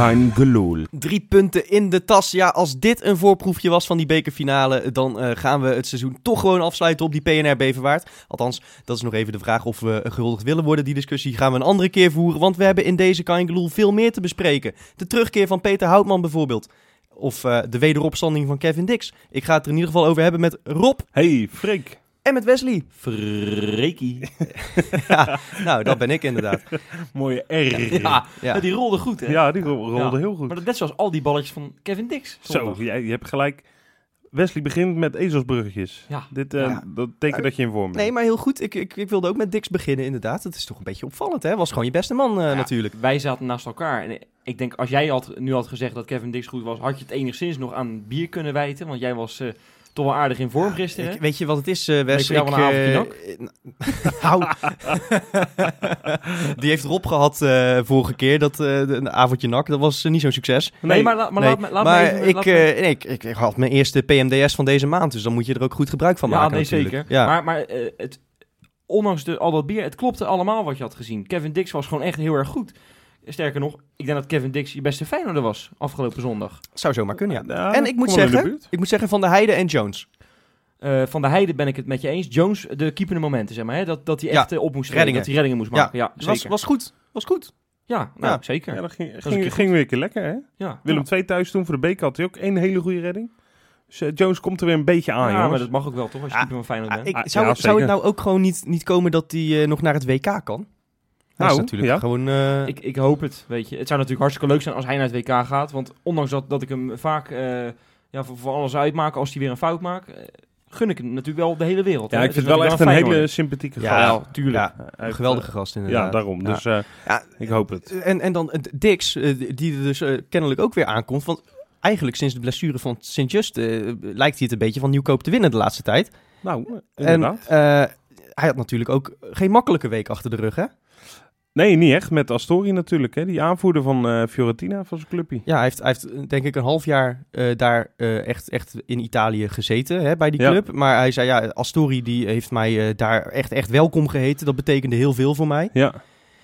Kein gelul. Drie punten in de tas. Ja, als dit een voorproefje was van die bekerfinale, dan eh, gaan we het seizoen toch gewoon afsluiten op die PNR Beverwaard. Althans, dat is nog even de vraag of we gehuldigd willen worden. Die discussie gaan we een andere keer voeren, want we hebben in deze Kaingeloel veel meer te bespreken. De terugkeer van Peter Houtman bijvoorbeeld. Of eh, de wederopstanding van Kevin Dix. Ik ga het er in ieder geval over hebben met Rob Hey, Freek. En met Wesley. Freekie. ja, nou, dat ben ik inderdaad. Mooie R. Ja, Ja. die rolde goed, hè? Ja, die ro- rolde Ja. heel goed. Maar dat net zoals al die balletjes van Kevin Dix. Zo, jij, je hebt gelijk. Wesley begint met ezelsbruggetjes. Ja. Dit, eh, Ja. Dat betekent dat je in vorm bent. Nee, maar heel goed. Ik, ik, ik wilde ook met Dix beginnen, inderdaad. Dat is toch een beetje opvallend, hè? Was gewoon je beste man, eh, Ja, natuurlijk. Wij zaten naast elkaar. En ik denk, als jij had, nu had gezegd dat Kevin Dix goed was, had je het enigszins nog aan bier kunnen wijten. Want jij was eh, toch wel aardig in vorm gisteren. Ik, weet je wat het is, eh Wes? Ik, avondje nou, die heeft Rob gehad eh, vorige keer, dat een avondje nak. Dat was niet zo'n succes. nee, maar, la- maar Nee, laat, me, laat maar me even... ik, laat me- nee, ik, ik, had mijn eerste PMDS van deze maand, dus dan moet je er ook goed gebruik van ja, maken nee, natuurlijk. zeker. Ja. Maar, maar het, ondanks de, al dat bier, het klopte allemaal wat je had gezien. Kevin Dix was gewoon echt heel erg goed. Sterker nog, ik denk dat Kevin Dix je beste Feyenoorder was afgelopen zondag. Zou zomaar kunnen, ja. Ja, en ik moet, zeggen, ik moet zeggen van de Heide en Jones. Eh, van de Heide ben ik het met je eens. Jones, de keepende momenten, zeg maar. Hè? Dat, dat hij echt eh, op moest reddingen. reddingen. Dat hij reddingen moest maken. Ja, was, zeker. was goed. Was goed. ja, nou, Ja. zeker. Ja, dat ging, een ging, weer een keer lekker, hè? Ja. Willem II thuis toen voor de beker had hij ook één hele goede redding. Dus eh, Jones komt er weer een beetje aan, ja, jongens. maar dat mag ook wel, toch? Als je Ja, keeper van Feyenoord Ah, bent. ik, Ah, zou, ja, zou het nou ook gewoon niet, niet komen dat hij nog naar het WK kan? Dat is Nou, natuurlijk ja. gewoon... eh, Ik, ik hoop het, weet je. Het zou natuurlijk hartstikke leuk zijn als hij naar het WK gaat. Want ondanks dat, dat ik hem vaak eh, ja, voor, voor alles uitmaak als hij weer een fout maakt... eh, gun ik hem natuurlijk wel de hele wereld. ja, hè. ik vind Het wel echt een hele sympathieke Ja, gast. Ja, tuurlijk. ja, een geweldige gast inderdaad. Ja, daarom. Ja. Dus eh, Ja, ik hoop het. En, en dan Dix, die er dus kennelijk ook weer aankomt. Want eigenlijk sinds de blessure van Sint-Just eh, lijkt hij het een beetje van nieuwkoop te winnen de laatste tijd. Nou, En inderdaad. eh, hij had natuurlijk ook geen makkelijke week achter de rug, hè? Nee, niet echt. Met Astori natuurlijk. Hè. Die aanvoerder van eh, Fiorentina, van zijn clubje. Ja, hij heeft, hij heeft eh, denk ik een half jaar eh, daar echt, echt in Italië gezeten hè, bij die Ja. club. Maar hij zei, ja, Astori die heeft mij daar echt, echt welkom geheten. Dat betekende heel veel voor mij. Ja.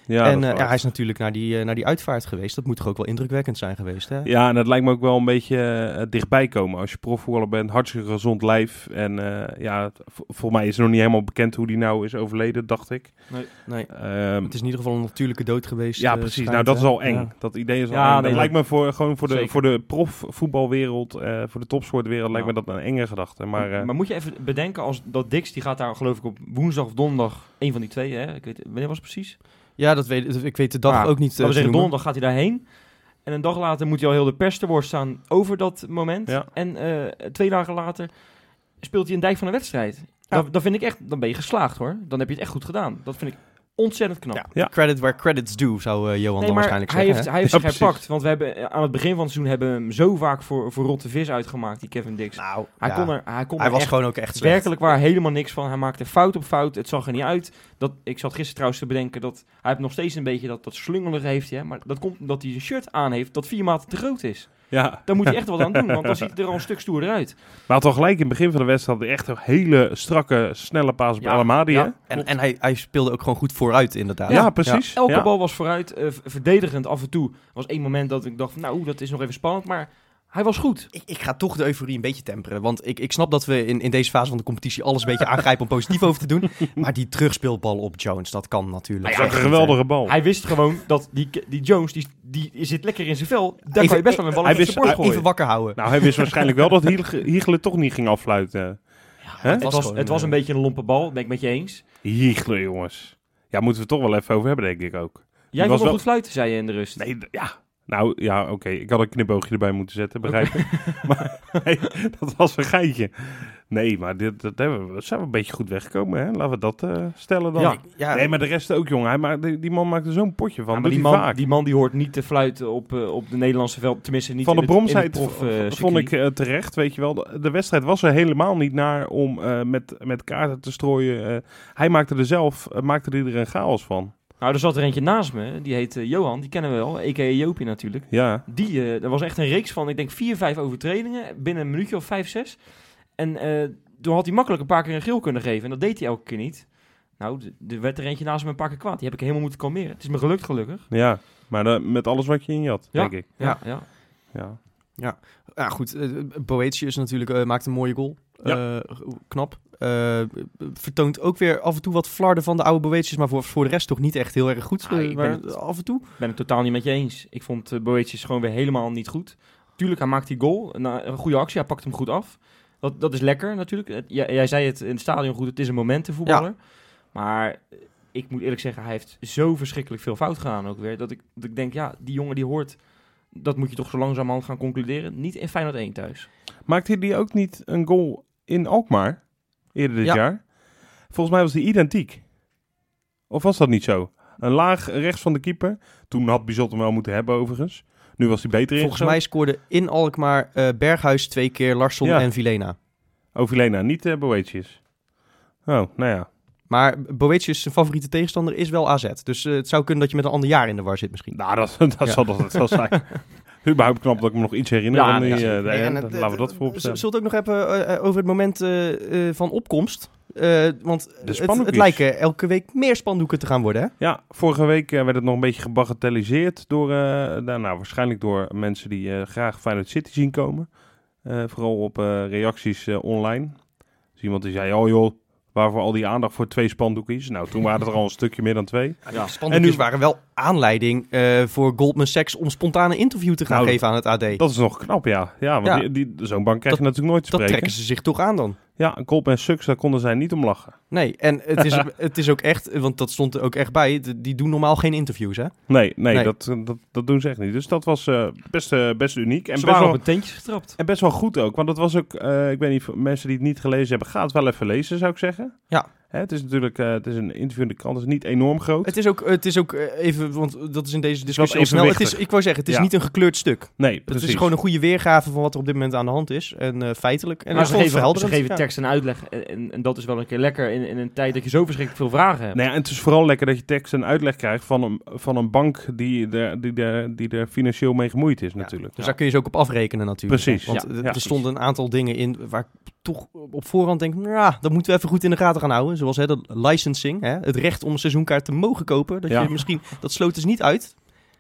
Ja, en eh, ja, hij is natuurlijk naar die, eh, naar die uitvaart geweest. Dat moet toch ook wel indrukwekkend zijn geweest, hè? Ja, en dat lijkt me ook wel een beetje eh, dichtbij komen. Als je profvoetballer bent, hartstikke gezond lijf. En eh, ja, voor mij is het nog niet helemaal bekend hoe die nou is overleden, dacht ik. Nee, Ehm, het is in ieder geval een natuurlijke dood geweest. ja, precies. schijnt, Nou, dat hè? is al eng. Ja. Dat idee is al Ja, eng. nee, dat lijkt me voor, gewoon voor de, Zeker. voor de profvoetbalwereld, eh voor de topsportwereld, lijkt me dat een enge gedachte. Maar, eh, maar moet je even bedenken, als dat Dix, die gaat daar geloof ik op woensdag of donderdag, een van die twee, hè? Ik weet, wanneer was het precies? Ja, dat weet, ik weet de dag Ah, ook niet. Eh, we zeggen, donderdag gaat hij daarheen. En een dag later moet hij al heel de pers te woord staan over dat moment. Ja. En eh, twee dagen later speelt hij een dijk van een wedstrijd. Ja. Dan, dan vind ik echt, dan ben je geslaagd hoor. Dan heb je het echt goed gedaan. Dat vind ik ontzettend knap. Ja, Ja. credit where credits due, zou eh, Johan Nee, dan maar waarschijnlijk hij zeggen. heeft, hè? hij heeft Ja, zich precies. herpakt. Want we hebben eh, aan het begin van het seizoen hebben we hem zo vaak voor, voor rotte vis uitgemaakt, die Kevin Dix. Nou, hij, ja. kon er, hij kon hij er was echt gewoon ook echt slecht. werkelijk waar helemaal niks van. Hij maakte fout op fout. Het zag er niet uit. Dat, ik zat gisteren trouwens te bedenken dat hij heeft nog steeds een beetje dat, dat slungelige heeft. Hè, maar dat komt omdat hij een shirt aan heeft dat vier maten te groot is. Ja. Daar moet hij echt wat aan doen, want dan ziet het er al een stuk stoerder uit. Maar al gelijk in het begin van de wedstrijd had hij echt een hele strakke, snelle paas op Ja, Alamadi. ja. En, en hij, hij speelde ook gewoon goed vooruit, inderdaad. Ja, precies. Elke bal was vooruit, eh, verdedigend af en toe. Was één moment dat ik dacht, van, nou, dat is nog even spannend. Maar hij was goed. Ik, ik ga toch de euforie een beetje temperen. Want ik, ik snap dat we in, in deze fase van de competitie alles een beetje aangrijpen om positief over te doen. Maar die terugspeelbal op Jones, dat kan natuurlijk. Echt een geweldige bal. Hij wist gewoon dat die, die Jones, die, die zit lekker in zijn vel. Daar Even- kan je best wel een bal hij op zijn wist- gooien. Even wakker houden. Nou, hij wist waarschijnlijk wel dat Hiegelen toch niet ging afluiten. Hè? het was was, gewoon, het was eh, een beetje een lompe bal, ben ik met je eens. Hiegelen, jongens. Ja, moeten we het toch wel even over hebben, denk ik ook. Jij was wel- goed fluiten, zei je in de rust. Nee, ja. Nou, ja, oké. Ik had een knipoogje erbij moeten zetten, begrijp je? maar nee, dat was een geitje. Nee, maar dit, dat hebben we, zijn we een beetje goed weggekomen, hè? Laten we dat eh, stellen dan. Ja. Ja, Nee, maar de rest ook, jongen. Hij maakt, die, die man maakt er zo'n potje van. Ja, maar die man, vaak. die man die hoort niet te fluiten op, eh, op de Nederlandse veld. Tenminste, niet van de prof, eh, vond ik terecht, weet je wel. De, de wedstrijd was er helemaal niet naar om met, met kaarten te strooien. Hij maakte er zelf, maakte er een chaos van. Nou, er zat er eentje naast me. Die heet eh, Johan. Die kennen we wel. A.k.a. Jopie natuurlijk. Ja, Die, eh er was echt een reeks van, ik denk, vier, vijf overtredingen. Binnen een minuutje of vijf, zes. En eh, toen had hij makkelijk een paar keer een geel kunnen geven. En dat deed hij elke keer niet. Nou, er werd er eentje naast me een paar keer kwaad. Die heb ik helemaal moeten kalmeren. Het is me gelukt, gelukkig. ja. Maar met alles wat je in je had, Ja. denk ik. Ja, ja. Ja. Ja, goed. eh Boetius natuurlijk maakt een mooie goal. Eh, knap. Eh, vertoont ook weer af en toe wat flarden van de oude Boetius, maar voor, voor de rest toch niet echt heel erg goed. Ah, Eh, ik ben maar het- af en toe. Ik ben het totaal niet met je eens. Ik vond uh, Boetius gewoon weer helemaal niet goed. Tuurlijk, hij maakt die goal. Een, eh, een goede actie, hij pakt hem goed af. Dat, dat is lekker natuurlijk. Het- jij, jij zei het in het stadion goed, het is een momentenvoetballer. Maar eh, ik moet eerlijk zeggen, hij heeft zo verschrikkelijk veel fout gedaan ook weer. Dat ik, dat ik denk, ja, die jongen die hoort... Dat moet je toch zo langzamerhand gaan concluderen. Niet in Feyenoord 1 thuis. Maakte hij ook niet een goal in Alkmaar eerder dit Ja. jaar? Volgens mij was die identiek. Of was dat niet zo? Een laag rechts van de keeper. Toen had Bizot hem wel moeten hebben overigens. Nu was hij beter in. Volgens mij scoorde in Alkmaar eh, Berghuis twee keer, Larsson Ja. en Vilena. Ovilena, niet uh, Boetius. Oh, nou ja. Maar Boetius, zijn favoriete tegenstander, is wel AZ. Dus eh, het zou kunnen dat je met een ander jaar in de war zit misschien. Nou, dat, dat Ja. zal dat wel zijn. Überhaupt knap dat ik me nog iets herinner. Ja, die, ja, eh, Nee, en eh, het- laten we dat eh, voorop stellen. Zult ook nog hebben eh, eh, over het moment eh, eh, van opkomst. Eh, want het, het lijken elke week meer spandoeken te gaan worden, hè? Ja, vorige week eh, werd het nog een beetje gebagatelliseerd door, eh, nou, nou, waarschijnlijk door mensen die eh, graag Feyenoord City zien komen. Eh, vooral op eh, reacties eh, online. Dus iemand die zei, oh joh, waarvoor al die aandacht voor twee spandoekjes? Nou, toen waren het er al een stukje meer dan twee. Ja. De spandoekjes En nu- waren wel aanleiding eh, voor Goldman Sachs om spontaan een interview te gaan Nou, geven aan het AD. Dat is nog knap, ja. Ja, want Ja. Die, die, zo'n bank krijg je Dat- natuurlijk nooit te dat spreken. trekken ze zich toch aan dan. Ja, Goldman Sachs, daar konden zij niet om lachen. Nee, en het is, het is ook echt, want dat stond er ook echt bij, die doen normaal geen interviews, hè? Nee, nee, Nee. Dat, dat, dat doen ze echt niet. Dus dat was eh, best, eh, best uniek. En Ze best wel, op een getrapt. En best wel goed ook, want dat was ook, eh, ik weet niet, voor mensen die het niet gelezen hebben, ga het wel even lezen, zou ik zeggen. Ja. Hè, het is natuurlijk, eh, het is een interview in de krant, het is niet enorm groot. Het is ook, het is ook eh, even, want dat is in deze discussie al snel. Het is, ik wou zeggen, het is Ja. niet een gekleurd stuk. nee, Het precies. is gewoon een goede weergave van wat er op dit moment aan de hand is. En eh, feitelijk. En maar ze het geven, ze geven Ja. tekst en uitleg. En, en, en dat is wel een keer lekker in, in een tijd dat je zo verschrikkelijk veel vragen hebt. Nee, en het is vooral lekker dat je tekst en uitleg krijgt van een, van een bank die er, die, er, die er financieel mee gemoeid is natuurlijk. Dus Ja. daar kun je ze ook op afrekenen natuurlijk. Precies, Want ja. er- Ja, er precies. stonden een aantal dingen in waar toch op voorhand denk, nou, ja, dat moeten we even goed in de gaten gaan houden. Zoals hè, dat licensing, hè, het recht om een seizoenkaart te mogen kopen. Dat Ja. je misschien, dat sloot dus niet uit.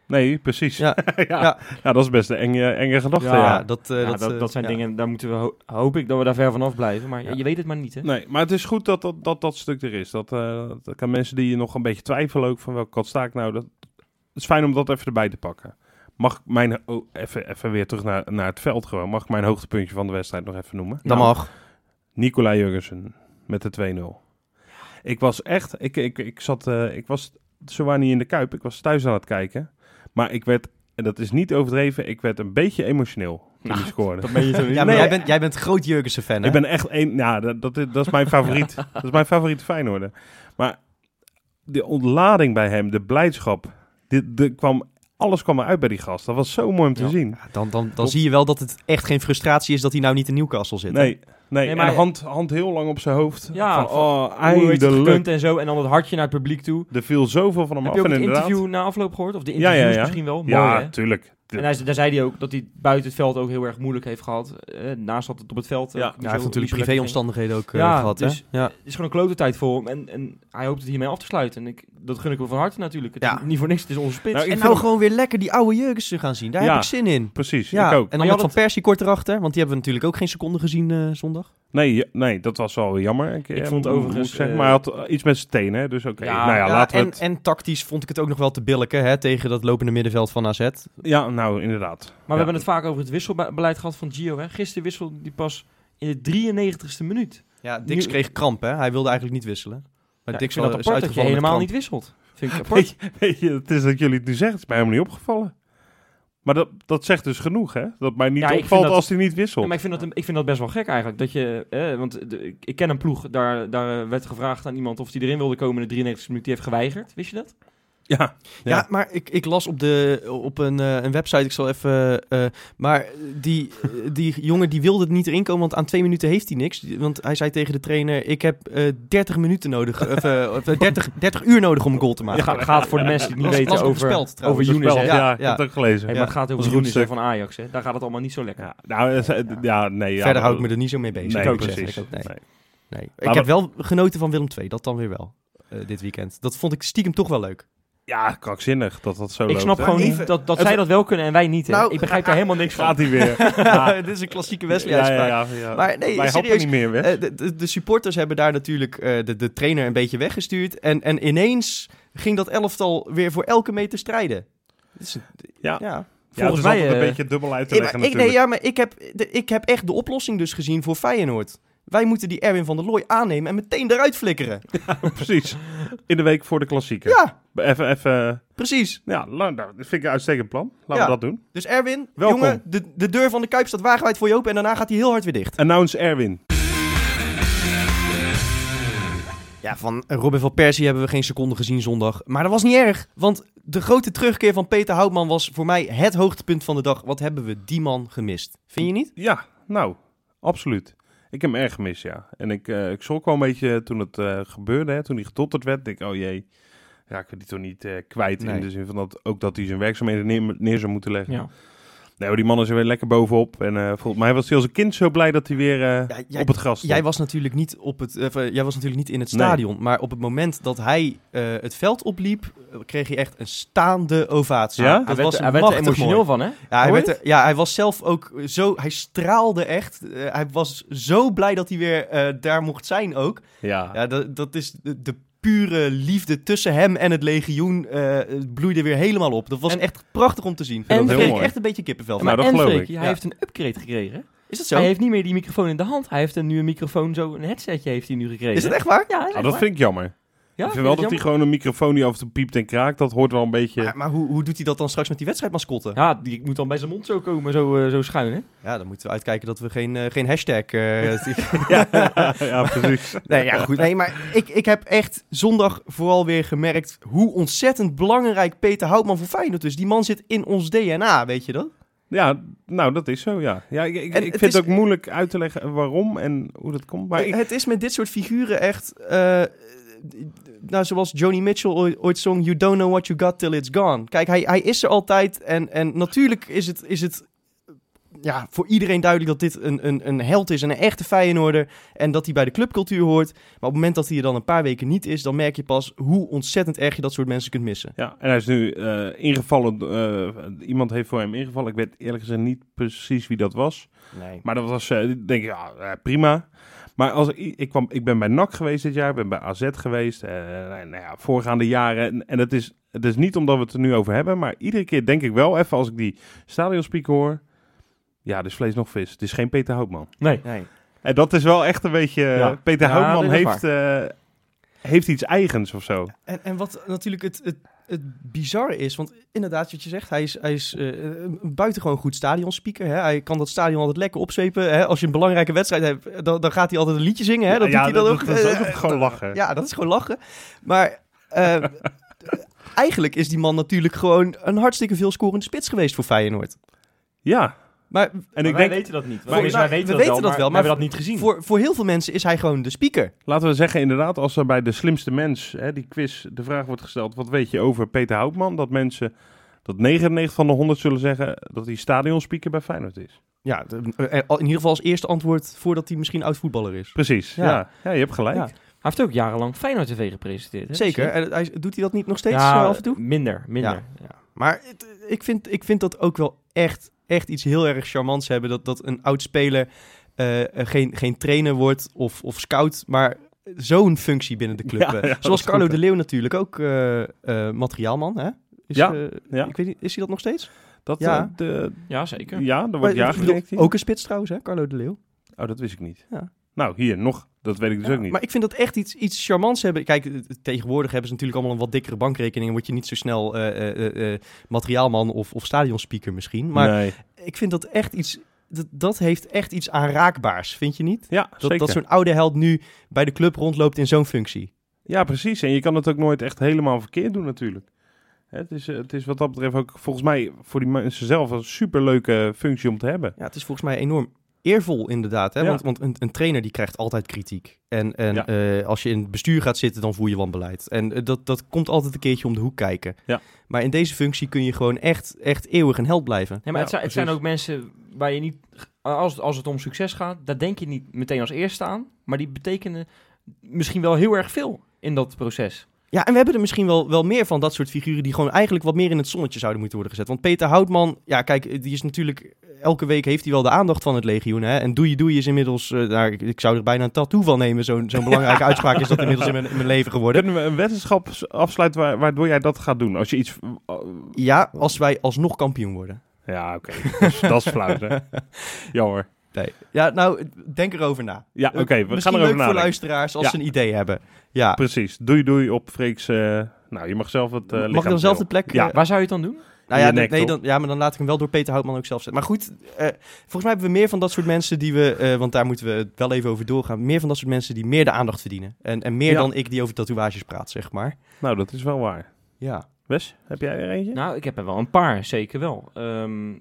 Nee, precies. Ja. Ja. ja. Dat is best een enge, enge gedachte. Ja. Ja. Ja, dat, eh, Ja, dat, dat, eh, dat zijn ja. dingen, daar moeten we, ho- hoop ik dat we daar ver vanaf blijven. Maar je weet het maar niet, hè? Nee, maar het is goed dat dat, dat, dat stuk er is. Dat, eh dat kan mensen die je nog een beetje twijfelen ook van welke kant sta ik nou. Dat, het is fijn om dat even erbij te pakken. Mag ik mijn, oh, even, even weer terug naar, naar het veld gewoon. Mag ik mijn hoogtepuntje van de wedstrijd nog even noemen? Dat Nou, mag. Nicolai Jurgensen met de 2-0. Ik was echt, ik, ik, ik zat, eh, ik was zowaar niet in de kuip. Ik was thuis aan het kijken. Maar ik werd, en dat is niet overdreven, ik werd een beetje emotioneel toen Nou, scoorde. Dat ben je zo. Ja, maar Nee. jij, bent, jij bent groot Jurgensen fan, hè? Ik ben echt één, ja, dat, dat, is- dat is mijn favoriet. dat is mijn favoriete Feyenoorder. Maar de ontlading bij hem, de blijdschap, dit, de, kwam, alles kwam eruit bij die gast. Dat was zo mooi om te Ja. zien. Ja, dan dan, dan zie je wel dat het echt geen frustratie is dat hij nou niet in Newcastle zit. hè? Nee, nee, Nee, maar- en hand, hand heel lang op zijn hoofd. Ja, van, oh, Hoe heeft het eindelijk. gekund en zo. En dan het hartje naar het publiek toe. Er viel zoveel van hem Heb af. je ook en het inderdaad, interview na afloop gehoord? Of de Ja, interviews ja, ja. misschien wel? Mooi, ja, hè? tuurlijk. En hij, daar zei hij ook dat hij het buiten het veld ook heel erg moeilijk heeft gehad. Eh, naast dat het op het veld Ja. ook Ja, Ja, hij heeft natuurlijk privéomstandigheden ook eh, Ja, gehad, dus- hè? Ja. Het is gewoon een klote tijd voor hem. En, en hij hoopt het hiermee af te sluiten. En ik, dat gun ik hem van harte natuurlijk. Het Ja. niet voor niks, het is onze spits. Nou, En nou gewoon weer lekker die oude Jurgensen gaan zien. Daar Ja. heb ik zin in. Precies, Ja, ik ook. en dan met had Van Persie kort erachter, want die hebben we natuurlijk ook geen seconde gezien eh, zondag. Nee, nee, dat was wel jammer. Ik, Ik eh, vond moet- overigens, eh, maar hij had eh, iets met zijn tenen, hè, dus oké. Ja, nou ja, Ja, laten we en, het... en tactisch vond ik het ook nog wel te billijken hè, tegen dat lopende middenveld van AZ. Ja, nou, inderdaad. Maar Ja. we hebben het vaak over het wisselbeleid gehad van Gio. Hè? Gisteren wisselde die pas in de 93ste minuut. Ja, Dix Nu- kreeg kramp, hè? Hij wilde eigenlijk niet wisselen. Maar Ja, Dix dat is apart dat je helemaal kramp. niet wisselt. Vind ik Weet apart. je, weet je, het is dat jullie het nu zeggen, het is mij helemaal niet opgevallen. Maar dat, dat zegt dus genoeg, hè? Dat mij niet Ja, opvalt dat- als hij niet Ja, wisselt. maar ik vind, dat, ik vind dat best wel gek eigenlijk. Dat je, eh, want de- ik- ken een ploeg, daar, daar werd gevraagd aan iemand of hij erin wilde komen in de 93 minuut. Die heeft geweigerd. Wist je dat? Ja, Ja, Ja. maar ik, ik las op, de, op een, eh, een website, ik zal even... eh, maar die, eh, die jongen die wilde niet erin komen, want aan twee minuten heeft hij niks. Want hij zei tegen de trainer, ik heb eh 30 minuten nodig, of, eh, of, eh, 30, 30 uur nodig om een goal te maken. Het gaat, gaat voor de mensen die het niet weten ik over, Speld, over. Younes. Ja, Ja, ik heb het ook gelezen. Hey, Ja. maar het gaat Dat over Younes van Ajax. Hè? Daar gaat het allemaal niet zo lekker. Ja, nou, ja, nee. Ja, Verder hou ik dat- me er niet zo mee bezig. Nee, Ik ook precies. zeggen, ik ook, nee. Nee. Nee. Ik heb we- wel genoten van Willem II, dat dan weer wel, eh, dit weekend. Dat vond ik stiekem toch wel leuk. Ja, krankzinnig dat dat zo Ik loopt. snap hè? gewoon even- niet dat, dat het- zij dat wel kunnen en wij niet. Nou, ik begrijp daar helemaal niks van. Gaat hij weer. Ja. Dit is een klassieke Ja, Wesley-uitspraak. ja, ja, ja. Maar nee, Wij serieus. niet meer weg. Eh, de, de, de supporters hebben daar natuurlijk eh, de, de trainer een beetje weggestuurd. En, en ineens ging dat elftal weer voor elke meter strijden. Een- Ja. ja. ja, volgens mij, een eh, beetje dubbel uit te Ik, leggen maar ik, nee, ja, maar ik heb, de, ik heb echt de oplossing dus gezien voor Feyenoord. Wij moeten die Erwin van der Looy aannemen en meteen eruit flikkeren. Precies. In de week voor de klassieker. Ja, Even, even... precies. Ja, nou, dat vind ik een uitstekend plan. Laten Ja. we dat doen. Dus Erwin, Welkom. jongen, de, de deur van de Kuip staat wagenwijd voor je open en daarna gaat hij heel hard weer dicht. Announce Erwin. Ja, van Robin van Persie hebben we geen seconde gezien zondag. Maar dat was niet erg, want de grote terugkeer van Peter Houtman was voor mij het hoogtepunt van de dag. Wat hebben we die man gemist? Vind je niet? Ja, nou, absoluut. Ik heb hem erg gemist, ja. En ik, eh ik schrok wel een beetje toen het eh, gebeurde, hè, toen hij getotterd werd. Denk ik, oh jee, raken we die toch niet eh, kwijt? Nee. In de zin van dat ook dat hij zijn werkzaamheden neer, neer zou moeten leggen. Ja. Nee, maar die man is er weer lekker bovenop. En eh volgens mij was hij als een kind zo blij dat hij weer eh, Ja, jij- op het gras stond. Jij was natuurlijk niet, op het, jij was natuurlijk niet in het Nee. stadion. Maar op het moment dat hij eh, het veld opliep, kreeg hij echt een staande ovatie. Ja? Dat Hij werd, was hij werd er machtig emotioneel mooi. van, hè? Ja, hij, werd er- ja, hij was zelf ook zo... Hij straalde echt. Hij was zo blij dat hij weer eh, daar mocht zijn ook. Ja, Ja, dat, dat is de, de pure liefde tussen hem en het legioen eh, bloeide weer helemaal op. Dat was En- echt prachtig om te zien. en kreeg ik echt een beetje kippenvel van. Nou, dat en geloof Freek, ik. hij Ja. heeft een upgrade gekregen. Is dat zo? Hij heeft niet meer die microfoon in de hand. Hij heeft een, nu een microfoon, zo een headsetje heeft hij nu gekregen. Is dat echt waar? Ja, Ah, dat vind ik jammer. Ja, ik vind wel dat hij gewoon een microfoon die af en toe piept en kraakt. Dat hoort wel een beetje... Maar, maar hoe, hoe doet hij dat dan straks met die wedstrijdmascotten? Ja. Ja, die moet dan bij zijn mond zo komen, zo, eh, zo schuin, hè? dan moeten we uitkijken dat we geen, eh, geen hashtag... eh, ja, precies. nee, ja, goed. Nee, maar ik, ik heb echt zondag vooral weer gemerkt hoe ontzettend belangrijk Peter Houtman voor Feyenoord is. Die man zit in ons DNA, weet je dat? Ja, nou, dat is zo, ja. ja ik ik, En ik het vind is- het ook moeilijk uit te leggen waarom en hoe dat komt. Maar ik, Het is met dit soort figuren echt... eh, nou, zoals Joni Mitchell ooit, ooit zong... You don't know what you got till it's gone. Kijk, hij, hij is er altijd. En, en natuurlijk is het, is het ja, voor iedereen duidelijk dat dit een, een, een held is... en een echte Feyenoorder. En dat hij bij de clubcultuur hoort. Maar op het moment dat hij er dan een paar weken niet is... dan merk je pas hoe ontzettend erg je dat soort mensen kunt missen. ja, en hij is nu eh, ingevallen. eh, iemand heeft voor hem ingevallen. Ik weet eerlijk gezegd niet precies wie dat was. Nee. Maar dat was, eh, denk ik, ja, prima. Maar als ik, ik, kwam, ik ben bij NAC geweest dit jaar, ik ben bij AZ geweest, eh, nou ja, voorgaande jaren. En, en het, is, het is niet omdat we het er nu over hebben, maar iedere keer denk ik wel even als ik die stadionspeaker hoor. Ja, dus vlees nog vis. Het is geen Peter Houtman. Nee. nee. En dat is wel echt een beetje... Ja. Peter Ja, Houtman heeft, eh, heeft iets eigens of zo. En, en wat natuurlijk het, het, het bizarre is, want inderdaad, wat je zegt, hij is, hij is eh, een buitengewoon goed stadionspeaker. Hè? Hij kan dat stadion altijd lekker opzwepen. Hè? Als je een belangrijke wedstrijd hebt, dan, dan gaat hij altijd een liedje zingen. Hè? Dat Ja, doet hij dan dat- ook. dat is ook Eh, gewoon lachen. Ja, dat is gewoon lachen. Maar eh, eigenlijk is die man natuurlijk gewoon een hartstikke veel scorende spits geweest voor Feyenoord. Ja, Maar en Maar ik wij denk, weten dat niet. Voor- Wij, dus nou, wij weten we dat weten wel, dat maar, wel, we maar hebben dat niet gezien. voor, voor heel veel mensen is hij gewoon de speaker. laten we zeggen inderdaad, als er bij de slimste mens, hè, die quiz, de vraag wordt gesteld, wat weet je over Peter Houtman? Dat mensen, dat 99 van de 100 zullen zeggen dat hij stadionspeaker bij Feyenoord is. Ja, de- eh, in ieder geval als eerste antwoord voordat hij misschien oud voetballer is. Precies, Ja. ja. Ja, je hebt gelijk. Ja. Hij heeft ook jarenlang Feyenoord TV gepresenteerd. Hè? Zeker. Zie je? En hij, doet hij dat niet nog steeds ja, eh, af en toe? minder, minder. Ja. Maar het- ik, vind, ik vind dat ook wel echt, echt iets heel erg charmants hebben. Dat, dat een oud speler eh, eh, geen, geen trainer wordt of, of scout, maar zo'n functie binnen de club. Ja, eh. ja, Zoals Carlo goed, de? Leeuw natuurlijk ook eh, eh, materiaalman. Hè? Is, Ja, eh, ja. Ik weet niet, is hij dat nog steeds? Dat, Ja. ja. de, Ja, zeker. ja, Maar, wordt ja ook een spits trouwens, hè? Carlo de Leeuw. Oh, dat wist ik niet. Ja. Nou, hier nog. Dat weet ik dus Ja, ook niet. Maar ik vind dat echt iets, iets charmants hebben. Kijk, tegenwoordig hebben ze natuurlijk allemaal een wat dikkere bankrekening. En word je niet zo snel eh, eh, eh, materiaalman of, of stadionspeaker misschien. Maar nee. ik vind dat echt iets. Dat, dat heeft echt iets aanraakbaars, vind je niet? Ja, Dat, zeker. dat zo'n oude held nu bij de club rondloopt in zo'n functie. Ja, precies. En je kan het ook nooit echt helemaal verkeerd doen natuurlijk. Het is, het is wat dat betreft ook volgens mij voor die mensen zelf een superleuke functie om te hebben. Ja, het is volgens mij enorm eervol inderdaad. Hè? Ja. Want, want een, een trainer die krijgt altijd kritiek. En, en Ja. eh, als je in het bestuur gaat zitten, dan voer je wanbeleid. En eh, dat, dat komt altijd een keertje om de hoek kijken. Ja. Maar in deze functie kun je gewoon echt, echt eeuwig een held blijven. Ja, maar het, Ja, zijn, het zijn ook mensen waar je niet, als als het om succes gaat, daar denk je niet meteen als eerste aan. Maar die betekenen misschien wel heel erg veel in dat proces. Ja, en we hebben er misschien wel, wel meer van dat soort figuren die gewoon eigenlijk wat meer in het zonnetje zouden moeten worden gezet. Want Peter Houtman, ja kijk, die is natuurlijk, elke week heeft hij wel de aandacht van het legioen. Hè? En doei doei is inmiddels, eh, nou, ik, ik zou er bijna een tattoo van nemen. Zo'n zo'n belangrijke uitspraak is dat inmiddels in mijn, in mijn leven geworden. Kunnen we een weddenschap afsluiten waar- waardoor jij dat gaat doen? Als je iets... Ja, als wij alsnog kampioen worden. Ja, oké. Dat is flauw, hè? Jammer. Nee. Ja, nou, denk erover na. Ja, oké. we Misschien gaan leuk erover voor nadenken. luisteraars als Ja. ze een idee hebben. Ja. Precies. Doei doei op Freeks... eh, nou, je mag zelf het eh Mag ik dan zelf de plek? Ja. eh, Waar zou je het dan doen? Nou ja, nek, nee, dan, ja, maar dan laat ik hem wel door Peter Houtman ook zelf zetten. Maar goed, eh, volgens mij hebben we meer van dat soort mensen die we, eh, want daar moeten we het wel even over doorgaan, meer van dat soort mensen die meer de aandacht verdienen. En, en meer Ja. dan ik die over tatoeages praat, zeg maar. Nou, dat is wel waar. Ja. Wes, heb jij er eentje? Nou, ik heb er wel een paar, zeker wel. Ehm,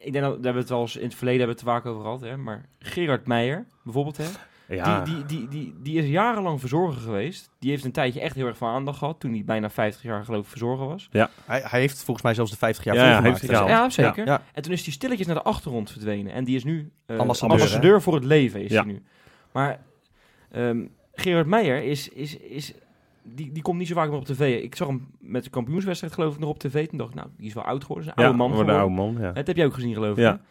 ik denk dat daar hebben we het wel eens in het verleden hebben we het vaak over gehad, hè. Maar Gerard Meijer, bijvoorbeeld, hè. ja. Die, die, die, die, die is jarenlang verzorger geweest. Die heeft een tijdje echt heel erg veel aandacht gehad. Toen hij bijna 50 jaar geloof ik verzorger was. Hij, hij heeft volgens mij zelfs de 50 jaar Ja, ja, heeft. Ja, zeker. Ja. En toen is hij stilletjes naar de achtergrond verdwenen. En die is nu eh, Ambassadeur, ambassadeur, voor het leven. Is Ja. hij nu. Maar ehm, Gerard Meijer is, is, is, die, die komt niet zo vaak meer op tv. Ik zag hem met de kampioenswedstrijd geloof ik nog op tv. Toen dacht ik, nou, die is wel oud geworden. Is een ja, oude man geworden. oude man, ja. Dat heb je ook gezien geloof ik. Ja. hè?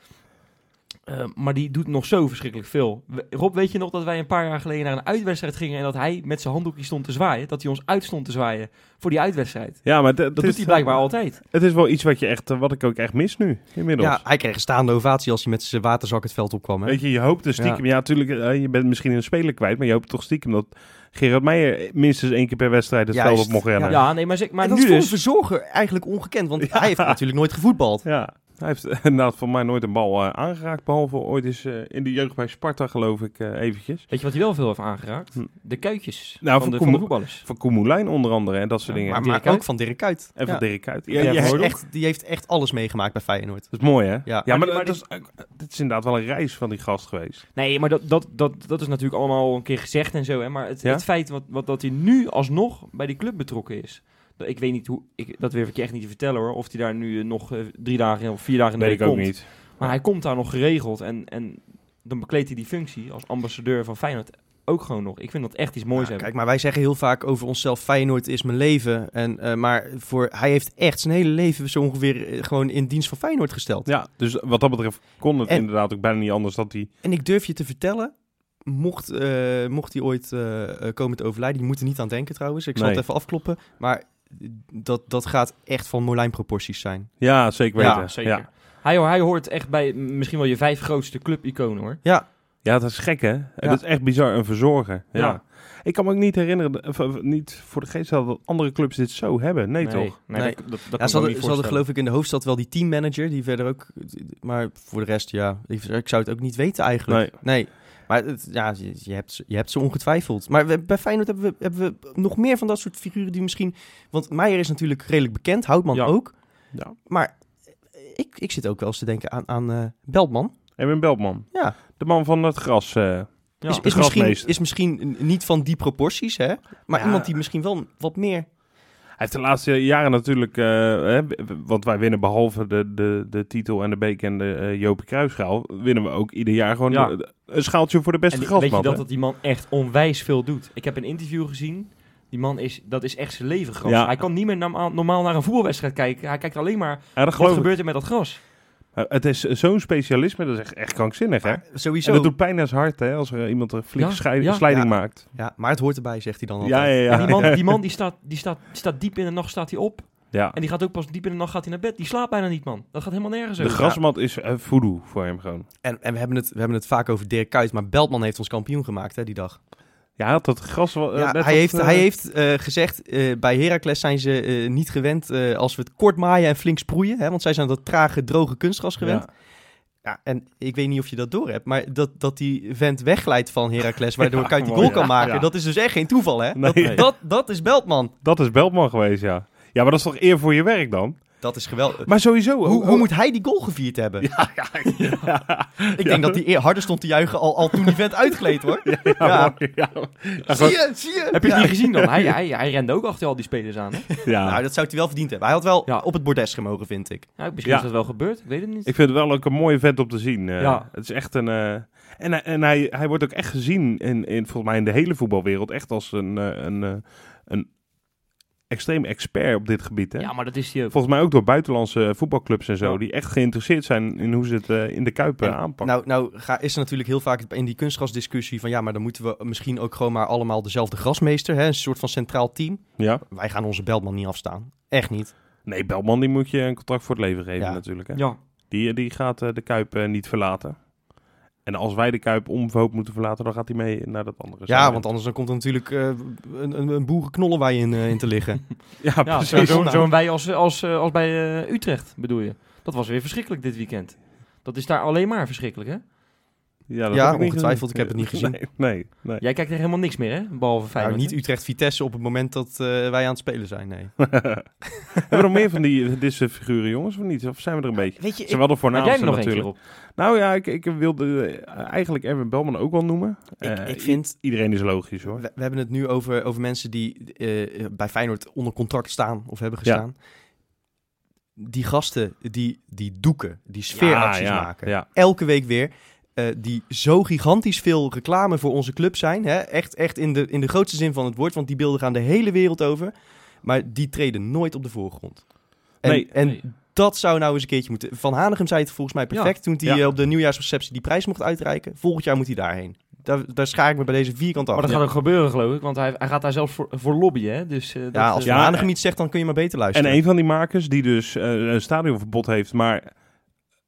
Eh, maar die doet nog zo verschrikkelijk veel. We- Rob, weet je nog dat wij een paar jaar geleden naar een uitwedstrijd gingen... en dat hij met zijn handdoekje stond te zwaaien? Dat hij ons uit stond te zwaaien voor die uitwedstrijd. Ja, maar Dat is, doet hij blijkbaar altijd. Het is wel iets wat, je echt, eh, wat ik ook echt mis nu, inmiddels. Ja, hij kreeg een staande ovatie als hij met zijn waterzak het veld opkwam. Hè? Weet je, je hoopt er stiekem... Ja, natuurlijk, eh, je bent misschien een speler kwijt... maar je hoopt toch stiekem dat Gerard Meijer... minstens één keer per wedstrijd het Juist. veld op mocht rennen. Ja, nee, maar, zeg- maar en dat nu is voor dus... een verzorger eigenlijk ongekend, want Ja. hij heeft natuurlijk nooit gevoetbald. Ja, hij heeft inderdaad voor mij nooit een bal eh, aangeraakt... behalve ooit eens eh, in de jeugd bij Sparta, geloof ik, eh, eventjes. Weet je wat hij wel veel heeft aangeraakt? Hm. De kuitjes Nou, van, van de, Koem- van de voetballers. Van Koemoelijn onder andere en dat soort Ja, dingen. Maar, maar ook van Dirk Kuyt. en van. Dirk Kuyt. Ja, Ja, Die, heeft echt, die heeft echt alles meegemaakt bij Feyenoord. Dat is mooi, hè? Ja. Ja, Maar maar, die- maar dat, is, dit is inderdaad wel een reis van die gast geweest. Nee, maar dat, dat, dat, dat is natuurlijk allemaal een keer gezegd en zo. Hè? Maar het, Ja? het feit wat, wat, dat hij nu alsnog bij die club betrokken is. Ik weet niet hoe, ik, dat durf ik je echt niet te vertellen hoor. Of hij daar nu eh, nog eh, drie dagen of vier dagen in de weet ik week ook komt. niet. Maar hij komt daar nog geregeld. En, en dan bekleedt hij die functie als ambassadeur van Feyenoord ook gewoon nog. Ik vind dat echt iets moois Ja, hebben. kijk, maar wij zeggen heel vaak over onszelf: Feyenoord is mijn leven. En, eh, maar voor, hij heeft echt zijn hele leven zo ongeveer gewoon in dienst van Feyenoord gesteld. Ja, dus wat dat betreft kon het En- inderdaad ook bijna niet anders dat hij... En ik durf je te vertellen, mocht, eh, mocht hij ooit komen te overlijden, je moet er niet aan denken trouwens, ik zal Nee. het even afkloppen, maar dat, dat gaat echt van Molijn-proporties zijn. Ja, zeker Ja, weten. zeker. Ja. Hij, hoor- hij hoort echt bij misschien wel je vijf grootste clubiconen hoor. Ja, ja, dat is gek hè? Ja. Dat is echt bizar, een verzorger. Ja. Ja. Ik kan me ook niet herinneren, of, of niet voor de geest halen dat andere clubs dit zo hebben. Nee, toch? Nee, Nee. dat, dat, dat ja kan ze, hadden, niet ze hadden geloof ik in de hoofdstad wel die teammanager, die verder ook, maar voor de rest ja, ik, ik zou het ook niet weten eigenlijk. Nee. Maar het, ja, je, je hebt, ze- je hebt ze ongetwijfeld. Maar we- bij Feyenoord hebben we, hebben we nog meer van dat soort figuren die misschien... Want Meijer is natuurlijk redelijk bekend, Houtman Ja. ook. Ja. Maar ik, ik zit ook wel eens te denken aan, aan eh, Beltman. Erwin Beltman. Ja, De man van het gras. eh, Ja. is, is, misschien, is misschien niet van die proporties, hè? Maar Ja. iemand die misschien wel wat meer... Hij heeft de laatste jaren natuurlijk, eh, hè, want wij winnen behalve de, de, de titel en de beek en de eh Jopie Kruisschaal, winnen we ook ieder jaar gewoon Ja. de- een schaaltje voor de beste die- weet je dat, dat die man echt onwijs veel doet. Ik heb een interview gezien. Die man is, dat is echt zijn leven gras. Ja. Hij kan niet meer normaal, normaal naar een voetbalwedstrijd kijken. Hij kijkt alleen maar, Ja, wat gebeurt er met dat gras? Maar Het is zo'n specialisme, dat is echt, echt krankzinnig, hè? Maar sowieso... En dat doet pijn aan zijn hart, hè? Als er iemand een flinke Ja, slijding Ja. maakt. Ja, maar het hoort erbij, zegt hij dan altijd. ja, die man, die, man die, staat, die, staat, die staat diep in de nacht staat hij op. Ja. En die gaat ook pas diep in de nacht gaat hij naar bed. Die slaapt bijna niet, man. Dat gaat helemaal nergens De over. grasmat is eh, voodoo voor hem gewoon. En, en we, hebben het, we hebben het vaak over Dirk Kuyt, maar Beltman heeft ons kampioen gemaakt, hè, die dag. Ja, dat gras wel... eh, Ja, net hij, heeft, eh, hij heeft eh, gezegd, eh, bij Heracles zijn ze eh, niet gewend eh, als we het kort maaien en flink sproeien. Hè, want zij zijn dat trage, droge kunstgras gewend. Ja. Ja. en ik weet niet of je dat door hebt, maar dat, dat die vent wegglijdt van Heracles, waardoor Ja, Kuyt die goal kan maken. Dat is dus echt geen toeval, hè? Nee. Dat, dat, dat is Beltman. Dat is Beltman geweest, ja. Ja, maar dat is toch eer voor je werk dan? Dat is geweldig. Maar sowieso... Hoe, hoe moet hij die goal gevierd hebben? Ja, ja, ja. ik denk dat hij harder stond te juichen al, al toen die vent uitgleed, hoor. Ja, Ja, ja. Ja, Zie je, zie je? Heb je het niet gezien dan? Hij, hij, hij rende ook achter al die spelers aan. Hè? ja. Nou, dat zou hij wel verdiend hebben. Hij had wel Ja. op het bordes gemogen, vind ik. Nou, misschien Ja. is dat wel gebeurd. Ik weet het niet. Ik vind het wel ook een mooie vent om te zien. eh. Ja. Het is echt een... eh, En, hij- en hij, hij wordt ook echt gezien in, in, volgens mij in de hele voetbalwereld echt als een, eh, een, een extreem expert op dit gebied. Hè? Ja, maar dat is die ook. Volgens mij ook door buitenlandse voetbalclubs en zo. Ja. Die echt geïnteresseerd zijn in hoe ze het eh, in de Kuip En aanpakken. Nou, nou ga, is er natuurlijk heel vaak in die kunstgrasdiscussie van ja, maar dan moeten we misschien ook gewoon maar allemaal dezelfde grasmeester, hè, een soort van centraal team. ja. Wij gaan onze Beltman niet afstaan. Echt niet. Nee, Belman die moet je een contract voor het leven geven Ja. natuurlijk. Hè? Ja, Die, die gaat eh, de Kuip niet verlaten. En als wij de Kuip om Voop moeten verlaten, dan gaat hij mee naar dat andere. Ja, segment. want anders dan komt er natuurlijk eh, een, een, een boerenknollen in, eh, in te liggen. Ja, precies. zo- zo'n Nou. zo'n wij als, als, eh, als bij eh, Utrecht, bedoel je. Dat was weer verschrikkelijk dit weekend. Dat is daar alleen maar verschrikkelijk, hè? Ja, dat Ja, heb ik niet ongetwijfeld. Ik heb het niet gezien. Nee, nee. nee. Jij kijkt er helemaal niks meer, hè? Behalve Nou, Feyenoord. niet? Utrecht-Vitesse op het moment dat eh, wij aan het spelen zijn, nee. Hebben we nog meer van die deze figuren, jongens, of niet? Of zijn we er een beetje? Weet je, Ze wel de voornaamste er nog natuurlijk. op? Nou ja, ik, ik wilde eh, eigenlijk Erwin Belman ook wel noemen. ik, Eh, ik vind... i- Iedereen is logisch hoor. We, we hebben het nu over, over mensen die eh, bij Feyenoord onder contract staan of hebben Ja. gestaan. Die gasten, die, die doeken, die sfeeracties ja, maken. Ja. Elke week weer. Eh, die zo gigantisch veel reclame voor onze club zijn. Hè? Echt, echt in, de, in de grootste zin van het woord. Want die beelden gaan de hele wereld over. Maar die treden nooit op de voorgrond. En, Nee, en nee. dat zou nou eens een keertje moeten. Van Hanegem zei het volgens mij perfect. toen hij ja. eh, op de nieuwjaarsreceptie die prijs mocht uitreiken. Volgend jaar moet hij daarheen. Daar, daar schaar ik me bij deze vierkant af. Maar dat gaat ook gebeuren, geloof ik. Want hij, hij gaat daar zelfs voor, voor lobbyen, hè? Dus, eh, dat, Ja, als eh, Van Ja, Hanegem en- iets zegt, dan kun je maar beter En luisteren. een van die makers die dus eh, een stadionverbod heeft, maar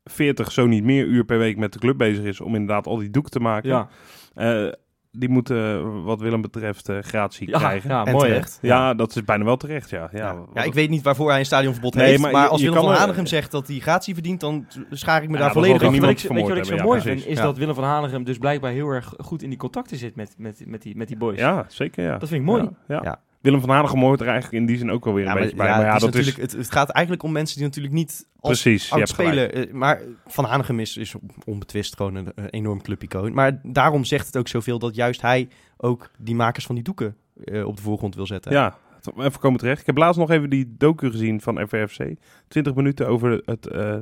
40, zo niet meer uur per week met de club bezig is om inderdaad al die doek te maken. ja, Eh, die moeten, wat Willem betraeft, eh gratie ja, krijgen. Ja. ja, En mooi, terecht. dat is bijna wel terecht, ja. Ja, Ja, ja, ik weet niet waarvoor hij een stadionverbod Nee, heeft. maar als je Willem van er- Hanegem zegt dat hij gratie verdient, dan schaar ik me Ja, daar volledig er Weet je wat ik, zo mooi ja, vind? Is Ja. dat Willem van Hanegem dus blijkbaar heel erg goed in die contacten zit met, met, met, die, met, die, met die boys. Ja, zeker ja. Dat vind ik mooi. Ja, ja. Ja. Willem van Hanegem hoort er eigenlijk in die zin ook wel weer een Ja, maar, beetje bij. ja, Maar ja, het, is dat is natuurlijk, het, het gaat eigenlijk om mensen die natuurlijk niet als precies. Spelen. eh, Maar Van Hanegem is, is onbetwist gewoon een, een enorm clubicoon. Maar daarom zegt het ook zoveel dat juist hij ook die makers van die doeken eh, op de voorgrond wil zetten. Ja, even komen terecht. Ik heb laatst nog even die docu gezien van FRFC. 20 minuten over het eh,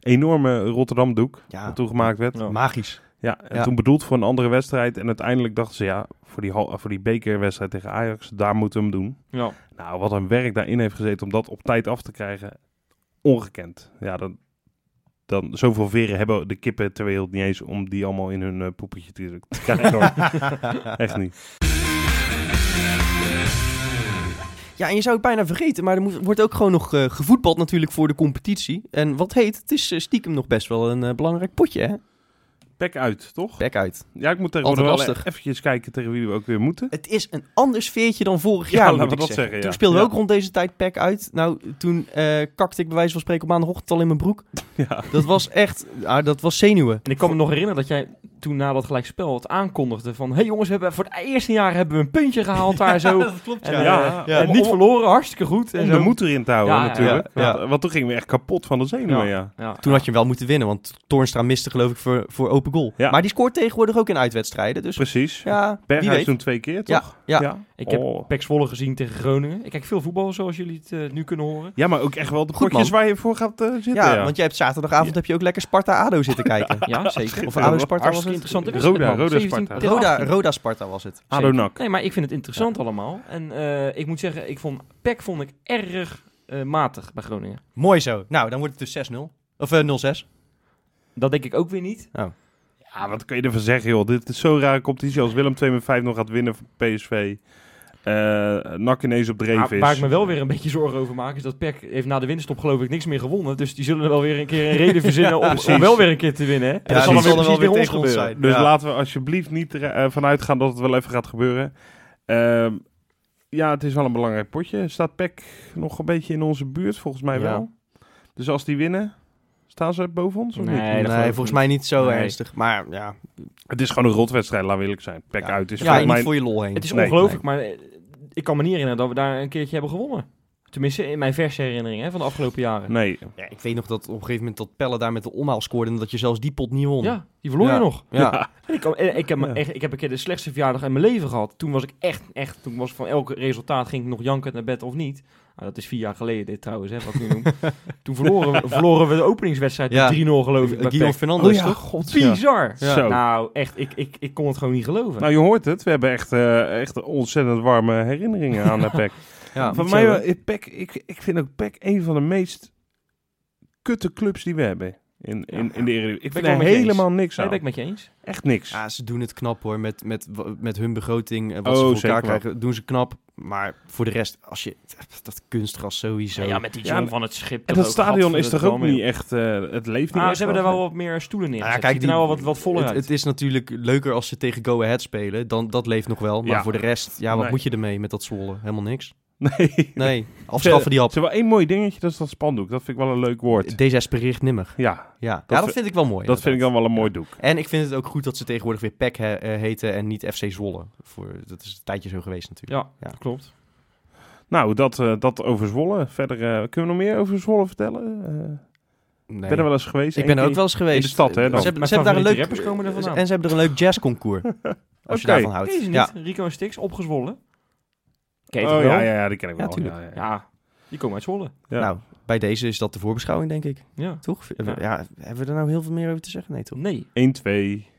enorme Rotterdam-doek Ja. dat toen gemaakt werd. Ja. Magisch. Ja, en Ja. toen bedoeld voor een andere wedstrijd. En uiteindelijk dachten ze, ja, voor die, hal- voor die bekerwedstrijd tegen Ajax, daar moeten we hem doen. Ja. Nou, wat een werk daarin heeft gezeten om dat op tijd af te krijgen, ongekend. Ja, dan, dan zoveel veren hebben de kippen ter wereld niet eens om die allemaal in hun eh, poepetje te, te krijgen. Echt niet. Ja, en je zou het bijna vergeten, maar er moet, wordt ook gewoon nog eh, gevoetbald natuurlijk voor de competitie. En wat heet, het is eh, stiekem nog best wel een eh, belangrijk potje, hè? Pek uit, toch? Bek uit. Ja, ik moet tegenwoordig wel lastig. eventjes kijken tegen wie we ook weer moeten. Het is een ander sfeertje dan vorig Ja, jaar, laten moet we ik dat zeggen. zeggen, ja. Toen speelden we ook rond deze tijd pack uit. Nou, toen eh kakte ik bij wijze van spreken op maandagochtend al in mijn broek. Ja. Dat was echt, ah, dat was zenuwen. En ik kan me nog herinneren dat jij toen na dat gelijkspel het aankondigde van... Hé hey jongens, we hebben voor het eerste jaar hebben we een puntje gehaald daar zo. dat klopt, En, ja. eh, Ja, en om- niet verloren, hartstikke goed. En Om zo. de moed erin te houden Ja, ja, natuurlijk. ja, ja. Want, want toen gingen we echt kapot van de zenuwen, ja. Ja. Toen had je wel moeten winnen, want Toornstra miste geloof ik voor, voor open goal. Ja. Maar die scoort tegenwoordig ook in uitwedstrijden. Dus Precies. ja, Berghuis toen twee keer, Ja, toch? ja. Ik heb Oh. Pek Zwolle gezien tegen Groningen. Ik kijk veel voetbal, zoals jullie het eh, nu kunnen horen. Ja, maar ook echt wel de Goed, potjes man. waar je voor gaat eh, zitten. Ja, Ja, want jij hebt zaterdagavond heb je ook lekker Sparta-ADO zitten kijken. Ja, zeker. Of ADO Sparta was? Interessante Roda, wedstrijd. Roda 17 Sparta. Roda, 18. Roda Sparta was het. ADO Zeker. NAC. Nee, maar ik vind het interessant allemaal. En eh, ik moet zeggen, ik vond Pek vond ik erg eh, matig bij Groningen. Mooi zo. Nou, dan wordt het dus 6-0. Of eh 0-6. Dat denk ik ook weer niet. Ja, wat kun je ervan zeggen, joh? Dit is zo'n rare competitie als Willem 2 met 5 nog gaat winnen van PSV. Eh NAC ineens op dreef Maar is. waar ik me wel weer een beetje zorgen over maak, is dat Pek heeft na de winterstop geloof ik niks meer gewonnen. Dus die zullen er wel weer een keer een reden verzinnen om, wel weer een keer te winnen. Hè? Ja, dat zal dan weer precies weer weer ons gebeuren. zijn. Dus Ja. laten we alsjeblieft niet uh, vanuit gaan dat het wel even gaat gebeuren. Ehm, ja, het is wel een belangrijk potje. Staat PEC nog een beetje in onze buurt? Volgens mij Ja. wel. Dus als die winnen, staan ze boven ons of Nee, niet? Nee, ik volgens niet. mij niet zo Nee. ernstig. Maar ja, Het is gewoon een rotwedstrijd, laten we eerlijk zijn. PEC Ja. uit is ja volgens niet mij... voor je lol heen. Het is Nee, ongelooflijk, maar eh, ik kan me niet herinneren dat we daar een keertje hebben gewonnen. Tenminste, in mijn verse herinnering hè, van de afgelopen jaren. Nee, Ja, ik weet nog dat op een gegeven moment dat Pelle daar met de omhaal scoorde en dat je zelfs die pot niet won. Ja, die verloor Ja. je nog. Ja. En ik, en ik, heb, me echt, ik heb een keer de slechtste verjaardag in mijn leven gehad. Toen was ik echt, echt, toen was van elk resultaat ging ik nog jankend naar bed of niet. Nou, dat is vier jaar geleden dit trouwens, hè, wat ik nu noem. toen verloren we, verloren we de openingswedstrijd Ja. met 3-0 geloof ik bij Guillaume. Fernandes, Oh ja, toch? god. Bizar. Ja. Zo. Nou, echt, ik, ik, ik kon het gewoon niet geloven. Nou, je hoort het. We hebben echt, eh, echt ontzettend warme herinneringen aan de PEC. Ja, Van mij, wel- ik, PEC, ik, ik vind ook PEC een van de meest kutte clubs die we hebben. In, in, in de Eredivisie. Ik Ben vind er helemaal niks Nee, aan. ben ik met je eens. Echt niks. Ja, ze doen het knap hoor. Met, met, met hun begroting, wat Oh, ze voor elkaar wel. krijgen, doen ze knap. Maar voor de rest, als je dat kunstgras sowieso. Ja, met die Ja, John van het schip. en toch dat stadion is toch ook niet echt... eh, het leeft niet Ah, echt ze hebben er wel. wat meer stoelen neer. Nou ja, kijk, nou die- wel wat, wat voller het, uit. het is natuurlijk leuker als ze tegen Go Ahead spelen. Dan, dat leeft nog wel. Maar Ja. voor de rest, ja, wat Nee. moet je ermee met dat Zwolle? Helemaal niks. Nee. Nee, afschaffen die Ze hap. hebben wel één mooi dingetje, dat is dat spandoek. Dat vind ik wel een leuk woord. Desespereerd nimmer. Ja, Ja, ja Dat dat vi- vind ik wel mooi. dat vind ik dan wel een mooi doek. En ik vind het ook goed dat ze tegenwoordig weer PEC he- eh, heten en niet FC Zwolle. Voor, dat is een tijdje zo geweest natuurlijk. Ja, Ja. klopt. Nou, dat, eh, dat over Zwolle. Verder, eh, kunnen we nog meer over Zwolle vertellen? Eh Nee. Ben er wel eens geweest? ik ben er ook wel eens geweest. in de stad, hè, dan. Ze hebben, ze hebben daar een leuk... rappers komen er vandaan. En ze hebben er een leuk jazzconcours. als je Oké. daarvan houdt. Deze niet. Ja. Rico en Stix, opgezwollen. Ken Oh ja, ja, ja, die ken ik Ja, wel. tuurlijk. Ja, ja. Ja, die komen uit Zwolle. Ja. Nou, bij deze is dat de voorbeschouwing, denk ik. Ja. Toch? Ja. Ja. hebben we er nou heel veel meer over te zeggen? Nee, toch? Nee. 1, 2.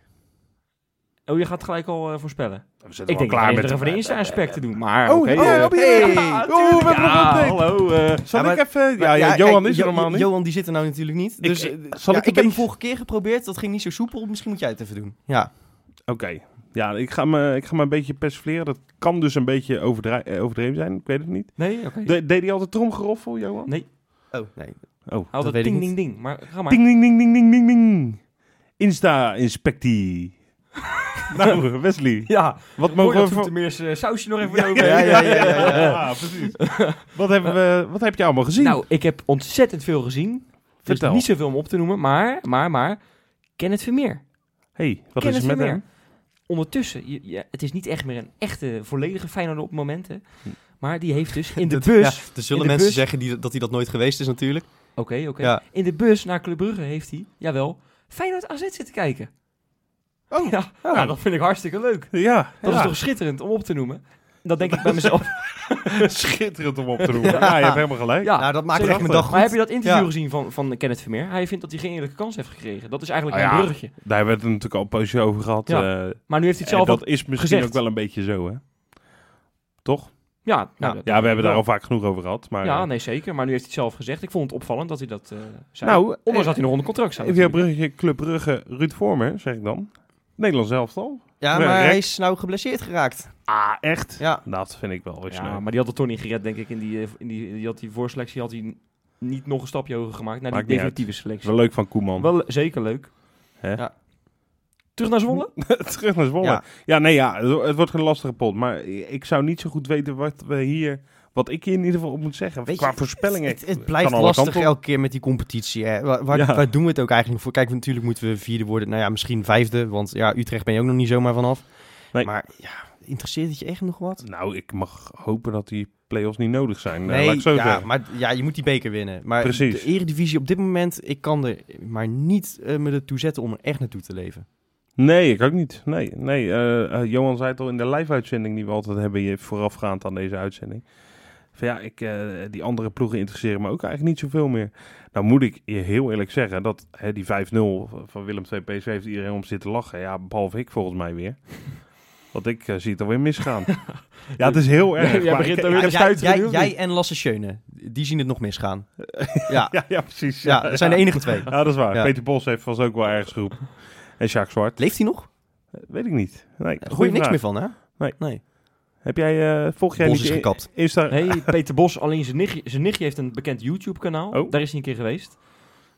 Oh, je gaat gelijk al eh, voorspellen. We zitten Ik denk klaar met even de Insta-aspect te doen. Maar Oh, oh, eh, hey. Ja, oh, we hebben nog ja, hallo. eh, Zal Ja, ik maar- even... Ja, ja, kijk, Johan is er normaal niet. Johan die zit er nou natuurlijk niet. Dus Ik- zal ja, ik ik, heb hem vorige keer geprobeerd. Dat ging niet zo soepel. Misschien moet jij het even doen. Ja. Oké. Ja, ik ga, me, ik ga me een beetje persifleren. Dat kan dus een beetje eh, overdreven zijn. Ik weet het niet. Nee, oké. De- deed hij altijd tromgeroffel, Johan? Nee, Oh, nee. Oh. haal dat weet ik ding, niet. ding, ding. Maar ga maar. Ding, ding, ding, ding, ding, ding, ding. Insta-inspectie. nou, Wesley. Ja, Wat mogen we... voor- Toetemeers eh, sausje nog even Ja, over. ja, ja, ja, ja, ja. Ja, precies. wat, hebben we, wat heb je allemaal gezien? Nou, ik heb ontzettend veel gezien. Dus Vertel. niet zoveel om op te noemen, maar, maar, maar, Kenneth Vermeer. hey, wat Kenneth is er met Vermeer. hem? Ondertussen, je, het is niet echt meer een echte volledige Feyenoord op momenten. Hm. Maar die heeft dus in de bus... ja, er zullen mensen bus- zeggen die, dat hij dat nooit geweest is natuurlijk. Oké, oké. Ja. In de bus naar Club Brugge heeft hij, jawel, Feyenoord AZ zitten kijken. Oh. Ja, ja, dat vind ik hartstikke leuk. Ja, Dat is toch schitterend om op te noemen. Dat denk ik bij mezelf. schitterend om op te noemen. Ja, je hebt helemaal gelijk. Ja, nou, dat maakt echt mijn dag goed. Maar heb je dat interview Ja. gezien van, van Kenneth Vermeer? Hij vindt dat hij geen eerlijke kans heeft gekregen. Dat is eigenlijk Ah, een ja. bruggetje. Daar hebben we het natuurlijk al een poosje over gehad. Ja. eh, Maar nu heeft hij het zelf dat is misschien gezegd. ook wel een beetje zo, hè? Toch? Ja, nou, Ja. Ja, we hebben daar al vaak genoeg over gehad. Maar, Ja, eh, nee, zeker. Maar nu heeft hij het zelf gezegd. Ik vond het opvallend dat hij dat eh zei. nou, Ondanks eh, dat hij nog onder contract staat. natuurlijk. bruggetje Club Brugge, Ruud Vormer, zeg ik dan. Nederlands elftal. Ja, Ja, maar hij is nou geblesseerd geraakt. Ah, echt? Ja. Dat vind ik wel weer Ja, maar die had het toch niet gered, denk ik. In die, eh, in die, die, had die voorselectie had hij niet nog een stapje hoger gemaakt naar Maakt die definitieve selectie. wel leuk van Koeman. Wel zeker leuk. Hè? Ja. Terug naar Zwolle? Terug naar Zwolle. Ja. Ja. nee, ja, het wordt een lastige pot. Maar ik zou niet zo goed weten wat we hier... Wat ik hier in ieder geval op moet zeggen. Weet Qua je, voorspellingen. Het, blijft lastig elke keer met die competitie. Hè. Waar, waar, Ja. waar doen we het ook eigenlijk voor? Kijk, natuurlijk moeten we vierde worden. Nou ja, misschien vijfde. Want ja, Utrecht ben je ook nog niet zomaar vanaf. Nee. Maar ja, interesseert het je echt nog wat? Nou, ik mag hopen dat die play-offs niet nodig zijn. eh, laat ik zo ja, zeggen. maar ja, je moet die beker winnen. Maar Precies. de eredivisie op dit moment, ik kan er maar niet eh, me ertoe zetten om er echt naartoe te leven. Nee, ik ook niet. Nee, nee. eh, Johan zei het al in de live-uitzending die we altijd hebben voorafgaand aan deze uitzending. Van ja, ik, die andere ploegen interesseren me ook eigenlijk niet zoveel meer. Nou moet ik je heel eerlijk zeggen dat hè, die 5-0 van Willem II PSV heeft iedereen om zitten lachen. Ja, behalve ik volgens mij weer. Want ik eh, zie het alweer misgaan. ja, het is heel erg. Jij begint ik- jij, en Lasse Schöne, die zien het nog misgaan. Ja, ja, ja, precies. ja, dat zijn de enige twee. Ja, dat is waar. Ja. Peter Bos heeft vast ook wel ergens geroepen. En Jacques Zwart. Leeft hij nog? Eh, Weet ik niet. Nee, Daar hoor je niks meer van, hè? Nee. nee. Heb jij, eh volg jij Bos niet is gekapt. Insta... Nee, Peter Bos, alleen zijn nichtje, zijn nichtje heeft een bekend YouTube-kanaal. Oh. Daar is hij een keer geweest.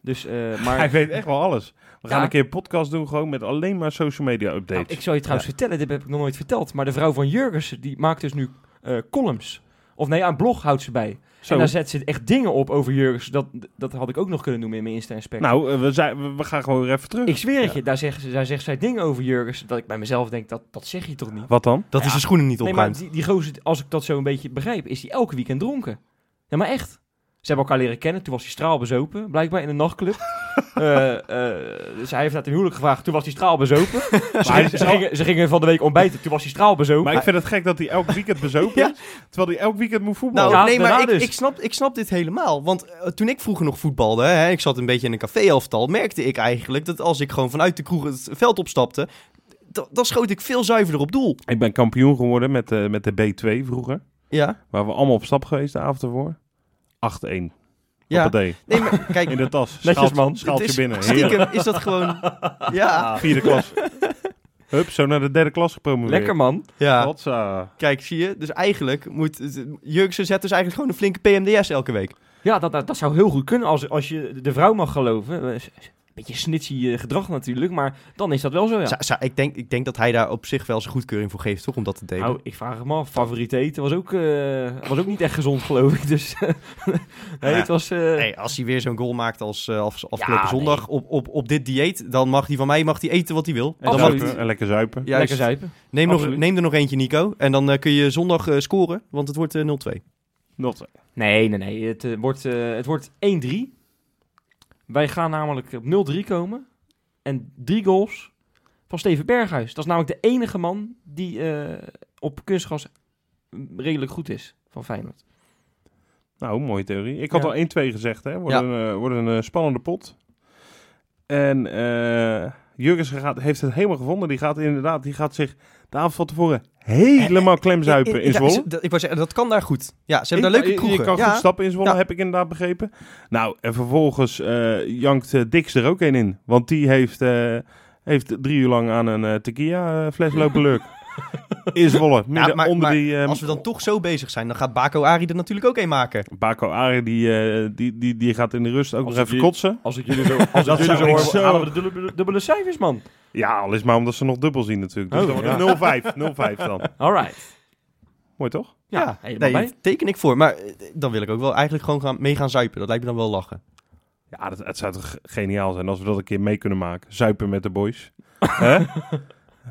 Dus, eh, maar... Hij weet echt wel alles. We gaan een keer een podcast doen gewoon met alleen maar social media Nou, updates. ik zou je trouwens vertellen, dit heb ik nog nooit verteld. Maar de vrouw van Jurgens, die maakt dus nu eh, columns. Of nee, een blog houdt ze bij. Zo. En daar zet ze echt dingen op over Jurgens. Dat, dat had ik ook nog kunnen noemen in mijn Insta Spec. Nou, eh, we, zijn, we, we gaan gewoon weer even terug. ik zweer het je, daar zegt, ze, daar zegt zij dingen over Jurgens. Dat ik bij mezelf denk, dat, dat zeg je toch niet? Wat dan? Dat Ja. is zijn schoenen niet Nee, maar opruimt. die, die gozer, als ik dat zo een beetje begrijp, is die elke weekend dronken. Ja, maar echt. Ze hebben elkaar leren kennen. Toen was hij straalbezopen, blijkbaar in een nachtclub. Eh, eh, dus hij heeft naar ten huwelijk gevraagd. Toen was hij straalbezopen. ze, gingen, ze, gingen, ze gingen van de week ontbijten. Toen was hij straalbezopen. Maar ik vind het gek dat hij elk weekend bezopen Ja. is. Terwijl hij elk weekend moet voetballen. Nou, Ja, nee, maar ik, dus. ik, snap, ik snap dit helemaal. Want eh, toen ik vroeger nog voetbalde, hè, ik zat een beetje in een café-elftal, merkte ik eigenlijk dat als ik gewoon vanuit de kroeg het veld opstapte, da- dan schoot ik veel zuiverder op doel. Ik ben kampioen geworden met, met de B2 vroeger. Ja, Waar we allemaal op stap geweest de avond ervoor. 8-1. ja. Nee, maar kijk, In de tas. Netjes, man. Schaaltje is, binnen. Heerlijk. stiekem is dat gewoon... Ja, Vierde klas. Hup, zo naar de derde klas gepromoveerd. Lekker man. ja. Hotsa. Kijk, zie je? Dus eigenlijk moet... Jurksen zet dus eigenlijk gewoon een flinke PMDS elke week. Ja, dat, dat, dat zou heel goed kunnen als, als je de vrouw mag geloven. Beetje snitsy eh, gedrag natuurlijk, maar dan is dat wel zo, ja. Ik, denk, ik denk dat hij daar op zich wel zijn goedkeuring voor geeft, toch? Om dat te delen. Nou, ik vraag hem af. Favoriete eten was ook, eh, was ook niet echt gezond, geloof ik. Dus nee, het was... eh, Nee, als hij weer zo'n goal maakt als af- afgelopen Ja, zondag op, op, op dit dieet, dan mag hij van mij mag hij eten wat hij wil. En Dan mag lekker zuipen. Juist. Lekker zuipen. neem, nog, neem er nog eentje, Nico. En dan kun je zondag scoren, want het wordt eh, 0-2. Not. Nee, nee, nee. Het, wordt, het wordt 1-3. Wij gaan namelijk op 0-3 komen. En drie goals van Steven Berghuis. Dat is namelijk de enige man die eh, op kunstgras redelijk goed is van Feyenoord. Nou, mooie theorie. Ik had Ja. al 1-2 gezegd, hè. Wordt Ja. een, eh, wordt een eh, spannende pot. En Jurgensen gaat, heeft het helemaal gevonden. Die gaat inderdaad, die gaat zich de avond van tevoren helemaal klemzuipen in Ja, Zwolle. ze- dat- ik wou zeggen, dat kan daar goed. Ja, ze hebben daar leuke kroegen. Je kan ja. goed stappen in Zwolle, Ja. heb ik inderdaad begrepen. Nou, en vervolgens eh, jankt eh, Dix er ook een in. Want die heeft, eh, heeft drie uur lang aan een eh tequila eh, fles lopen leuk. in Zwolle, midden maar- onder maar die... eh, Als we dan toch zo bezig zijn, dan gaat Bako Ari er natuurlijk ook een maken. Bako Ari, die, eh, die, die, die gaat in de rust ook Als nog even kotsen. Als ik jullie zo, als Dat ik jullie zo hoor, zo- halen we de dubbele, dubbele cijfers, man. Ja, al is maar omdat ze nog dubbel zien natuurlijk. Dus Oh, dan het 0-5. 0-5 dan. Alright. Mooi toch? Ja, helemaal nee, bij. teken ik voor. Maar eh, dan wil ik ook wel eigenlijk gewoon gaan, mee gaan zuipen. Dat lijkt me dan wel lachen. Ja, dat, het zou toch geniaal zijn als we dat een keer mee kunnen maken. Zuipen met de boys. Hè?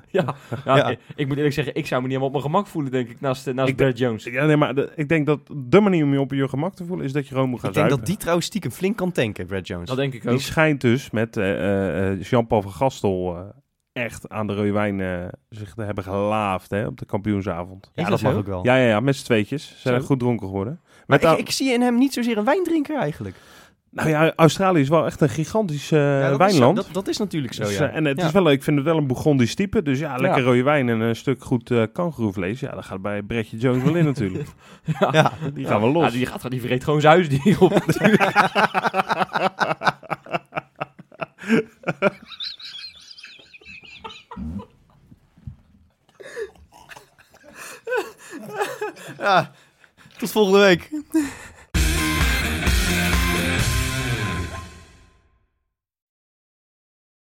Ja, ja, Ja. Ik, ik moet eerlijk zeggen, ik zou me niet helemaal op mijn gemak voelen, denk ik, naast, eh, naast Ik Brad Jones. Ja, nee, maar de- ik denk dat de manier om je op je gemak te voelen is dat je gewoon moet gaan Ik denk zuipen. dat die trouwens stiekem flink kan tanken, Brad Jones. Dat denk ik Die ook. schijnt dus met eh, eh, eh, Jean-Paul van Gastel eh, echt aan de rode wijn eh, zich te hebben gelaafd hè, op de kampioensavond. ja, dat dat mag ook wel. Ja, ja, ja, met z'n tweetjes. Ze zijn goed dronken geworden. maar ik, ik zie in hem niet zozeer een wijndrinker eigenlijk. Nou ja, Australië is wel echt een gigantisch eh, Ja, dat is- wijnland. dat, dat is natuurlijk zo, Dus, ja. eh, en het Ja. is wel, ik vind het wel een Bourgondisch type. Dus ja, lekker Ja. rode wijn en een stuk goed eh kangeroevlees. Ja, dat gaat bij Bretje Jones wel in natuurlijk. Ja. Die gaan we los. Ja, die, gaat, die vreet gewoon zijn huisdier op. Ja. Tot volgende week.